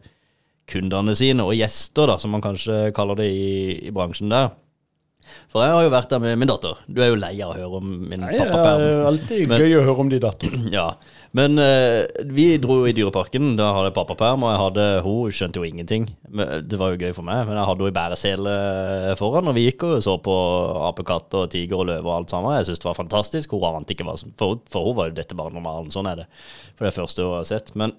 S1: kundene sine, og gjester, da, som man kanskje kaller det i, i bransjen der. For jeg har jo vært der med min datter. Du er jo lei av å høre om min
S2: Nei, Det er alltid
S1: Men-
S2: gøy å høre om de datterne.
S1: Ja, men uh, vi dro i Dyreparken. Da hadde jeg pappaperm, og jeg hadde, hun skjønte jo ingenting. Men Det var jo gøy for meg, men jeg hadde henne i bæresele foran. Og vi gikk og så på apekatt og tiger og løve og alt sammen. Jeg syntes det var fantastisk. Hun ante ikke hva som For, for hun var jo dette bare normalen. Sånn er det. For det er første hun har sett. Men,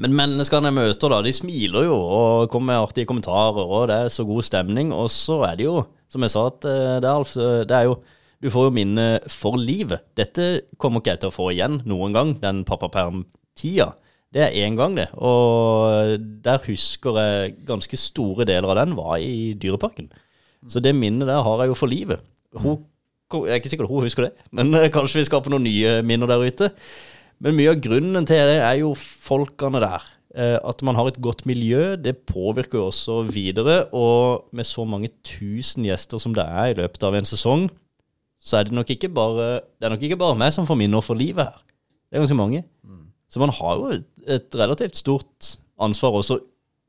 S1: men menneskene jeg møter, da, de smiler jo og kommer med artige kommentarer, og det er så god stemning. Og så er det jo, som jeg sa til Alf, det er jo du får jo minne for livet. Dette kommer ikke jeg til å få igjen noen gang, den pappaperm-tida. Det er én gang, det. Og der husker jeg ganske store deler av den var i Dyreparken. Så det minnet der har jeg jo for livet. Hun Jeg er ikke sikker hun husker det, men eh, kanskje vi skaper noen nye minner der ute. Men mye av grunnen til det er jo folkene der. Eh, At man har et godt miljø, det påvirker jo også videre. Og med så mange tusen gjester som det er i løpet av en sesong, så er det nok ikke bare, nok ikke bare meg som får minner for livet her. Det er ganske mange. Så man har jo et, et relativt stort ansvar også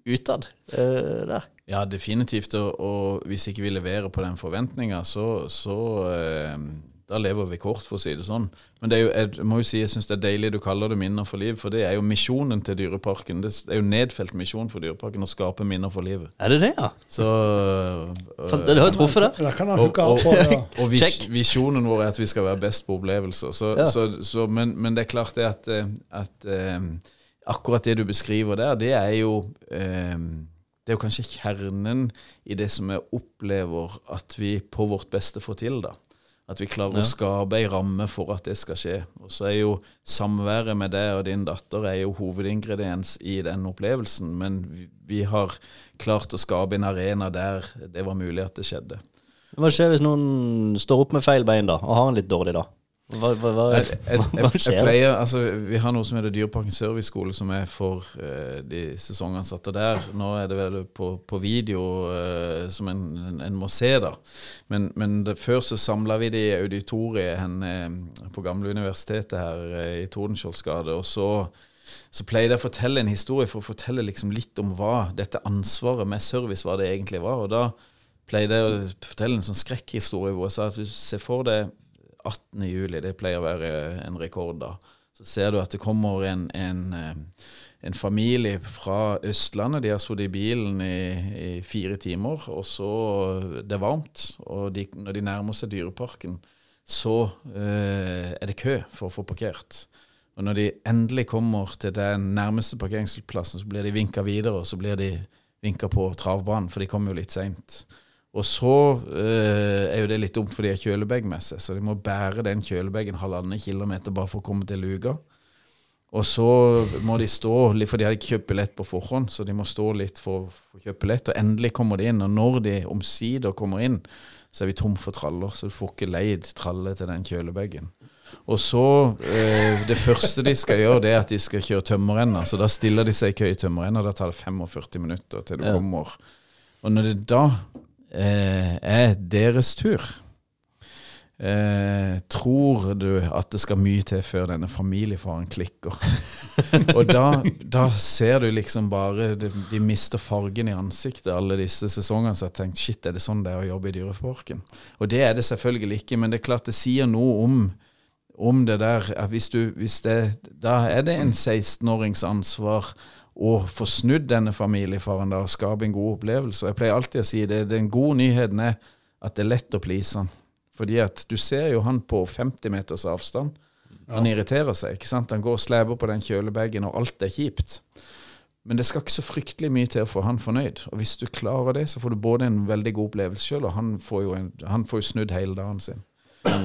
S1: utad eh, der.
S3: Ja, definitivt. Og, og hvis ikke vi leverer på den forventninga, så, så eh, da lever vi kort, for å si det sånn. Men det er jo, jeg må jo si jeg syns det er deilig du kaller det minner for liv, for det er jo misjonen til Dyreparken. Det er jo nedfelt misjon for Dyreparken å skape minner for livet.
S1: Er det det, ja?
S3: Så
S1: øh, det har jo truffet det.
S2: Og, kan
S3: og, og, og vis, visjonen vår er at vi skal være best på opplevelser. Så,
S1: Ja.
S3: så, så, men, men det er klart det at, eh, at eh, akkurat det du beskriver der, det er jo eh, Det er jo kanskje kjernen i det som jeg opplever at vi på vårt beste får til. da. At vi klarer
S1: Ja.
S3: å skape ei ramme for at det skal skje. Og så er jo samværet med deg og din datter er jo hovedingrediens i den opplevelsen. Men vi, har klart å skape en arena der det var mulig at det skjedde.
S1: Hva skjer hvis noen står opp med feil bein da, og har en litt dårlig dag? Hva, hva, hva,
S3: Jeg, jeg,
S1: hva
S3: skjer? jeg pleier, altså, vi har noe som heter Dyreparken serviceskole, som er for uh, de sesongansatte der. Nå er det vel på, på video uh, som en, en, må se, da. Men, men det, før så samla vi det i auditoriet hen, eh, på gamle universitetet her i Tordenskiolds gate. Og så, så pleide jeg å fortelle en historie for å fortelle liksom litt om hva dette ansvaret med service hva det egentlig var. Og da pleide jeg å fortelle en sånn skrekkhistorie hvor jeg sa at hvis du ser for deg 18. juli, det pleier å være en rekord da. Så ser du at det kommer en, en, eh, en familie fra Østlandet. De har sittet i bilen i, i fire timer, og så Det er varmt. Og de, når de nærmer seg Dyreparken, så eh, er det kø for å få parkert. Og når de endelig kommer til den nærmeste parkeringsplassen, så blir de vinka videre, og så blir de vinka på travbanen, for de kommer jo litt seint. Og så eh, er jo det litt dumt, for de har kjølebag med seg, så de må bære den kjølebagen halvannen kilometer bare for å komme til luka. Og så må de stå for de har ikke kjøpt billett på forhånd, så de må stå litt for å kjøpe billett. Og endelig kommer de inn, og når de omsider kommer inn, så er vi tom for traller, så du får ikke leid tralle til den kjølebagen. Og så eh, Det første de skal gjøre, det er at de skal kjøre tømmerrenna. Så da stiller de seg i kø i tømmerrenna. Da tar det 45 minutter til du kommer. Og når det da er deres tur eh, Tror du at det skal mye til før denne familiefaren klikker? og da, da ser du liksom bare De, de mister fargen i ansiktet, alle disse sesongene. Så jeg tenkte shit, er det sånn det er å jobbe i Dyreparken? Og det er det selvfølgelig ikke, men det er klart det sier noe om om det der hvis du, hvis det, Da er det en 16-årings ansvar å få snudd denne familiefaren der, og skape en god opplevelse. Jeg pleier alltid å si det, den gode nyheten er at det er lett å please han. Fordi at du ser jo han på 50 meters avstand. Han irriterer seg. ikke sant? Han går og sleper på den kjølebagen, og alt er kjipt. Men det skal ikke så fryktelig mye til å få han fornøyd. Og hvis du klarer det, så får du både en veldig god opplevelse sjøl, og han får, jo en, han får jo snudd hele dagen sin.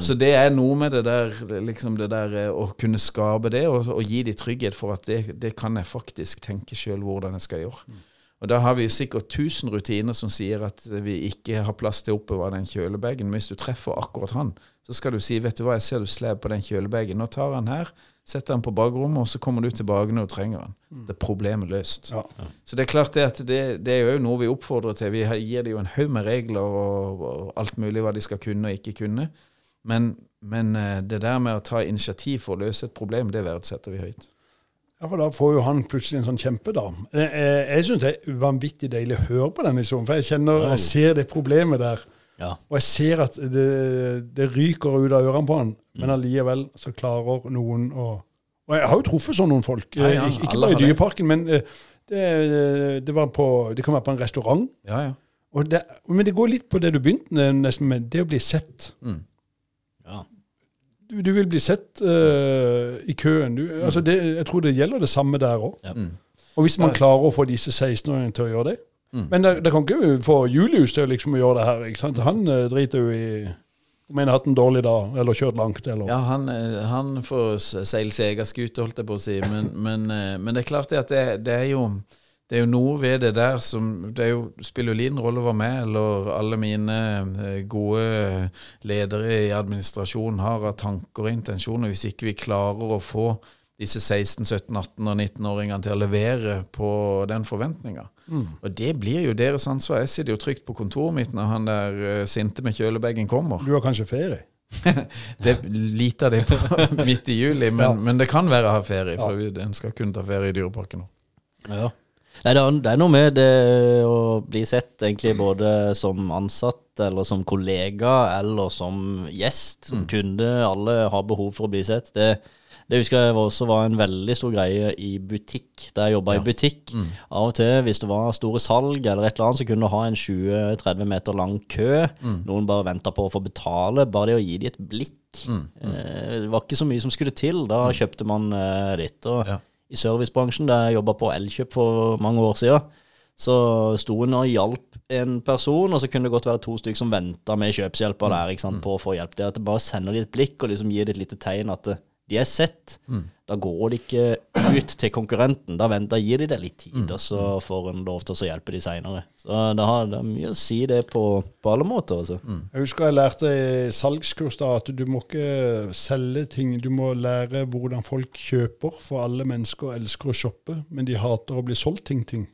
S3: Så det er noe med det der, liksom det der eh, å kunne skape det, og, og gi de trygghet for at det, det kan jeg faktisk tenke sjøl hvordan jeg skal gjøre. Og Da har vi sikkert 1000 rutiner som sier at vi ikke har plass til å oppbevare den kjølebagen. Men hvis du treffer akkurat han, så skal du si vet du hva, jeg ser du slev på den kjølebagen. Nå tar han her, setter han på bakrommet, og så kommer du tilbake når du trenger han. Det er problemet løst.
S2: Ja.
S3: Så det er klart det at det, det er jo noe vi oppfordrer til. Vi gir dem jo en haug med regler og, og alt mulig hva de skal kunne og ikke kunne. Men, men eh, det der med å ta initiativ for å løse et problem, det verdsetter vi høyt.
S2: Ja, for Da får jo han plutselig en sånn kjempedam. Jeg, jeg, jeg syns det er vanvittig deilig å høre på den historien, for jeg kjenner, jeg ser det problemet der.
S1: Ja.
S2: Og jeg ser at det, det ryker ut av ørene på han,
S3: Mm.
S2: men allikevel så klarer noen å Og jeg har jo truffet sånn noen folk.
S3: Ja, ja,
S2: Eh, ikke, ikke bare i. Dyreparken, men eh, det, det, var på, det kan være på en restaurant.
S3: Ja, ja.
S2: Og det, men det går litt på det du begynte nesten med, det å bli sett.
S3: Mm.
S2: Du, du vil bli sett uh, i køen. Du, altså det, jeg tror det gjelder det samme der òg.
S1: Ja.
S3: Mm.
S2: Og hvis man klarer å få disse 16-åringene til å gjøre det
S3: Mm.
S2: Men det, kan ikke få Julius til å liksom gjøre det her. ikke sant? Han uh, driter jo i om en har hatt en dårlig dag, eller kjørt langt, eller
S3: Ja, han, eh, han får seile sin egen skute, holdt jeg på å si. Men, men, men det er klart det at det, det er jo det er jo noe ved det der som Det er jo, spiller jo liten rolle hva meg eller alle mine eh, gode ledere i administrasjonen har av tanker og intensjoner, hvis ikke vi klarer å få disse 16-, 17-, 18- og 19-åringene til å levere på den forventninga.
S2: Mm.
S3: Og det blir jo deres ansvar. Jeg sitter jo trygt på kontoret mitt når han der eh, sinte med kjølebagen kommer.
S2: Du har kanskje ferie?
S3: det Lite av det på, midt i juli, men,
S2: Ja.
S3: men det kan være å ha ferie, for vi- en skal kunne ta ferie i Dyreparken nå.
S1: Ja. Nei, det, er, det er noe med det å bli sett egentlig både som ansatt eller som kollega eller som gjest, som kunde. Alle har behov for å bli sett. Det, det husker jeg også var en veldig stor greie i butikk, der jeg jobba i butikk. Av og til, hvis det var store salg eller et eller annet, så kunne du ha en 20-30 meter lang kø. Noen bare venta på å få betale. Bare det å gi dem et blikk. Eh, det var ikke så mye som skulle til. Da kjøpte man eh, ditt. Og
S3: Ja.
S1: I servicebransjen, der jeg jobba på Elkjøp for mange år siden, så sto hun og hjalp en person, og så kunne det godt være to stykker som venta med kjøpshjelper der ikke sant, på å få hjelp. Det at det bare sender de et blikk og liksom gir det et lite tegn at eh, de er sett. Da går de ikke ut til konkurrenten. Da, venter, da gir de det litt tid, og så får en lov til å hjelpe de seinere. Så det har, det har mye å si det på, på alle måter. Altså.
S2: Jeg husker jeg lærte i salgskurs da at du må ikke selge ting. Du må lære hvordan folk kjøper, for alle mennesker elsker å shoppe, men de hater å bli solgt ting, ting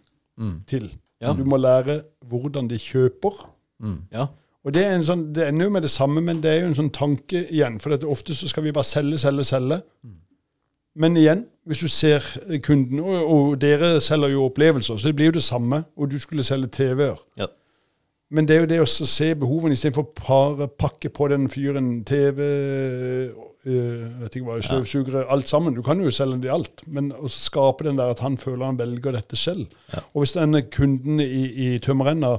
S2: til.
S1: Ja.
S2: Du må lære hvordan de kjøper.
S1: Ja.
S2: Og det, er en sånn, det ender jo med det samme, men det er jo en sånn tanke igjen. For ofte så skal vi bare selge, selge, selge. Men igjen, hvis du ser kunden, og, og dere selger jo opplevelser, så det blir jo det samme. Og du skulle selge TV-er.
S1: Ja.
S2: Men det er jo det å se behovene istedenfor å pakke på den fyren TV øh, vet ikke hva, støvsugere, alt sammen. Du kan jo selge det i alt, men å skape den der at han føler han velger dette selv. Og hvis denne kunden i, i tømmerrenna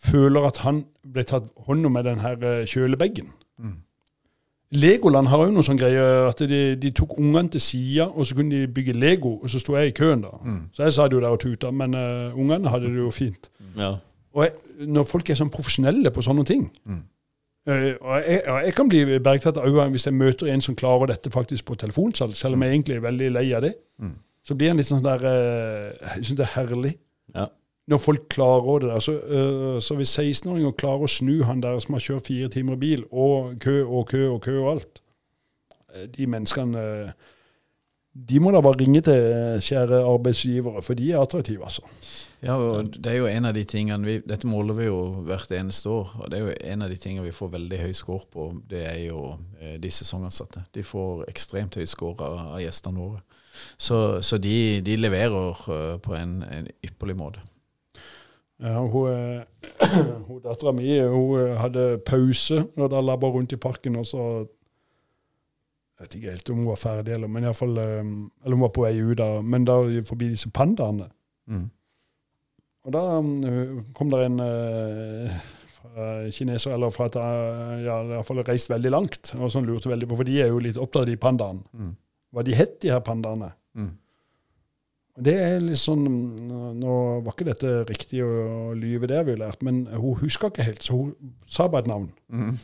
S2: føler at han ble tatt hånd om med den her kjølebagen, kjølebagen Legoland har jo noen sånne greier at de, de tok ungene til sida, og så kunne de bygge Lego, og så sto jeg i køen da. Så jeg satt jo der og tuta, men uh, ungene hadde det jo fint.
S1: Ja.
S2: Og jeg, når folk er sånn profesjonelle på sånne ting eh, og jeg, og jeg kan bli bergtatt av øynene hvis jeg møter en som klarer dette faktisk på telefonsalg, selv om jeg egentlig er veldig lei av det. Så blir han litt sånn der uh, Jeg syns det er herlig
S1: Ja.
S2: Når folk klarer det der. Så, uh, så hvis 16-åringer klarer å snu han der som har kjørt fire timer i bil, og kø og kø og kø og alt eh, De menneskene eh, De må da bare ringe til kjære arbeidsgivere, for de er attraktive, altså.
S3: Ja, og det er jo en av de tingene vi, Dette måler vi jo hvert eneste år. og det er jo En av de tingene vi får veldig høy score på, det er jo eh, de sesongansatte. De får ekstremt høy score av, av gjestene våre. Så, så de, de leverer på en, en ypperlig måte.
S2: Ja, hun, hun Dattera mi hun eh, hadde pause og da labba rundt i parken. og så Jeg vet ikke helt om hun var ferdig, eller, men i fall, eh, eller hun var på vei ut. da, Men da forbi disse pandaene.
S3: Mm.
S2: Og da eh, kom det en kineser, eller fra et ja, i hvert fall reist veldig langt, og så lurte veldig på, for de er jo litt opptatt av de pandaene.
S3: Mm.
S2: Hva de het, de her pandaene.
S3: Mm.
S2: Det er litt sånn Nå var ikke dette riktig å lyve, det har vi har lært, men hun huska ikke helt, så hun sa bare et navn.
S3: Mm.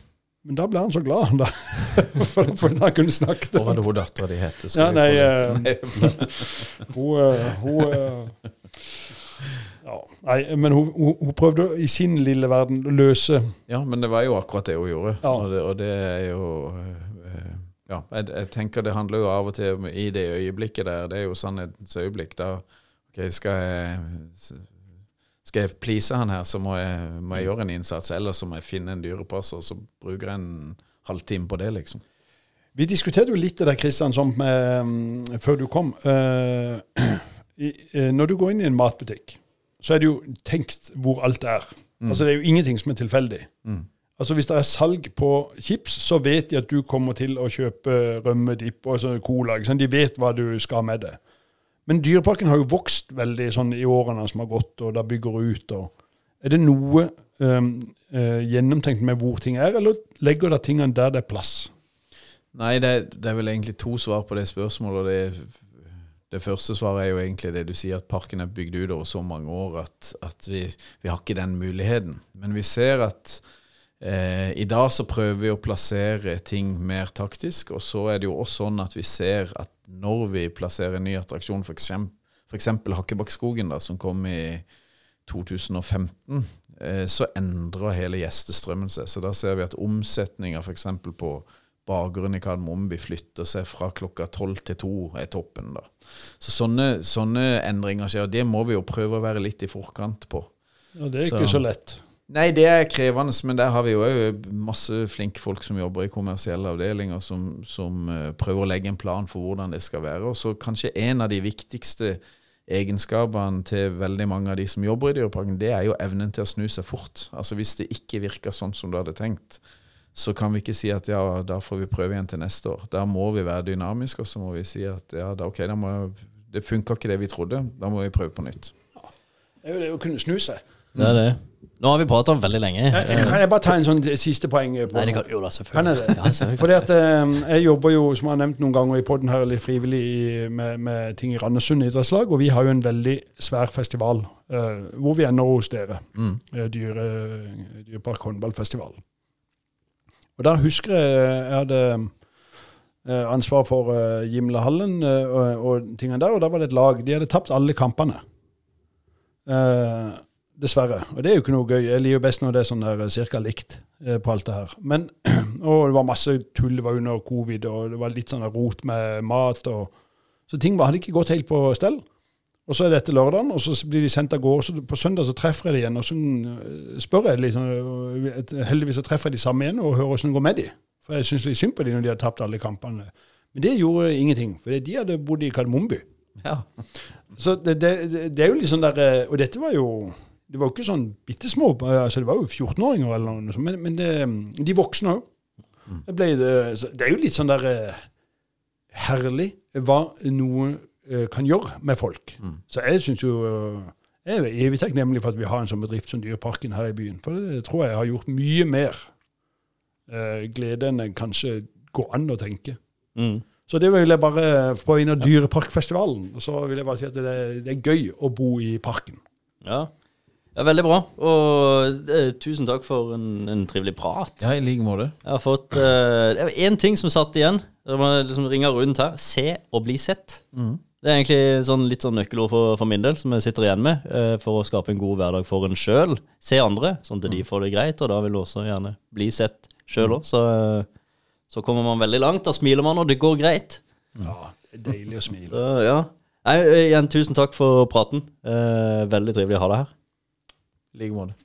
S2: Men da ble han så glad, da. for, for han kunne snakke
S3: Hva var det hun dattera di het?
S2: Ja, nei, eh, Hun, eh, hun eh, ja, Nei, men hun, hun, hun prøvde i sin lille verden å løse
S3: Ja, men det var jo akkurat det hun gjorde.
S2: Ja.
S3: Og, det, og det er jo Ja, jeg, jeg tenker det handler jo av og til om i det øyeblikket der. Det er jo sannhetens øyeblikk. Da ok, skal jeg skal jeg please han her, så må jeg, må jeg gjøre en innsats. Eller så må jeg finne en dyrepasser, så bruker jeg en halvtime på det, liksom.
S2: Vi diskuterte jo litt det der, Kristian, som eh, før du kom. Eh, i, eh, når du går inn i en matbutikk, så er det jo tenkt hvor alt er. Altså Det er jo ingenting som er tilfeldig.
S3: Mm.
S2: Altså Hvis det er salg på chips, så vet de at du kommer til å kjøpe rømme, dipp og sånn cola. Ikke sant? De vet hva du skal med det. Men Dyreparken har jo vokst veldig sånn i årene som har gått, og da bygger ut. og Er det noe um, uh, gjennomtenkt med hvor ting er, eller legger dere tingene der det er plass?
S3: Nei, det, det er vel egentlig to svar på det spørsmålet. det, det første svaret er jo egentlig det du sier, at parken er bygd ut over så mange år at, at vi, vi har ikke den muligheten. Men vi ser at eh, i dag så prøver vi å plassere ting mer taktisk, og så er det jo også sånn at vi ser at når vi plasserer en ny attraksjon, f.eks. Hakkebakkskogen, som kom i 2015, eh, så endrer hele gjestestrømmen seg. Så da ser vi at omsetninga f.eks. på bakgrunnen i Kardemommeby flytter seg fra klokka tolv til to, er toppen. da. Så sånne, sånne endringer skjer, og det må vi jo prøve å være litt i forkant på.
S2: Ja, det er ikke så, så lett.
S3: Nei, det er krevende, men der har vi jo òg masse flinke folk som jobber i kommersielle avdelinger, som, som uh, prøver å legge en plan for hvordan det skal være. Og så kanskje en av de viktigste egenskapene til veldig mange av de som jobber i Dyreparken, det er jo evnen til å snu seg fort. Altså Hvis det ikke virker sånn som du hadde tenkt, så kan vi ikke si at ja, da får vi prøve igjen til neste år. Da må vi være dynamiske, og så må vi si at ja, da, ok, da må, det funka ikke det vi trodde, da må vi prøve på nytt. Ja.
S2: Det er jo det å kunne snu seg.
S1: Det er det. Nå har vi prata om veldig lenge.
S2: kan jeg bare ta en sånn siste poeng? på
S1: Nei, det kan, jo da, selvfølgelig.
S2: Kan jeg det? Fordi at eh, Jeg jobber jo, som jeg har nevnt noen ganger i poden her, litt frivillig med, med, ting i Randesund idrettslag. Og vi har jo en veldig svær festival eh, hvor vi ender hos dere. Mm. Dyre, Dyrepark håndballfestival. Og der husker jeg jeg hadde ansvar for uh, Gimlehallen og, og tingene der, og da var det et lag. De hadde tapt alle kampene. Uh, Dessverre. Og det er jo ikke noe gøy. Jeg liker best når det er sånn der eh, cirka likt eh, på alt det her. Men, og det var masse tull. Det var under covid, og det var litt sånn rot med mat. Og, så ting hadde ikke gått helt på stell. Og så er det etter lørdagen, og så blir de sendt av gårde. Så på søndag så treffer jeg dem igjen, og så eh, spør jeg litt. Sånn, heldigvis så treffer jeg de samme igjen og hører åssen det går med dem. For jeg syns litt synd på dem når de har tapt alle kampene. Men det gjorde ingenting, for de hadde bodd i Kardemommeby. Ja. Så det, det, det, er jo litt sånn der Og dette var jo det var jo ikke sånn bitte små, altså det var jo 14-åringer eller noe sånt, men, men det, de voksne òg. Mm. Det, det, er jo litt sånn der eh, herlig hva noe eh, kan gjøre med folk. Mm. Så jeg syns jo eh, Jeg er evig takknemlig for at vi har en sånn bedrift som Dyreparken her i byen. For det tror jeg har gjort mye mer glede enn det kanskje går an å tenke. Mm. Så det vil jeg bare på vegne av Dyreparkfestivalen så vil jeg bare si at det, det er gøy å bo i parken.
S1: Ja, ja, Veldig bra. Og eh, tusen takk for en, en, trivelig prat.
S3: Ja, i like måte.
S1: Jeg har fått uh, Det var én ting som satt igjen. Jeg må liksom ringe rundt her. Se og bli sett. Mm. Det er egentlig sånn, litt sånn nøkkelord for, for, min del, som jeg sitter igjen med, uh, for å skape en god hverdag for en sjøl. Se andre, sånn at de mm. får det greit, og da vil du også gjerne bli sett sjøl òg. Så, uh, så, kommer man veldig langt. Da smiler man, og det går greit.
S2: Ja, det er deilig å smile.
S1: Så, ja. Nei, igjen, tusen takk for praten. veldig trivelig å ha deg her i
S3: like måte.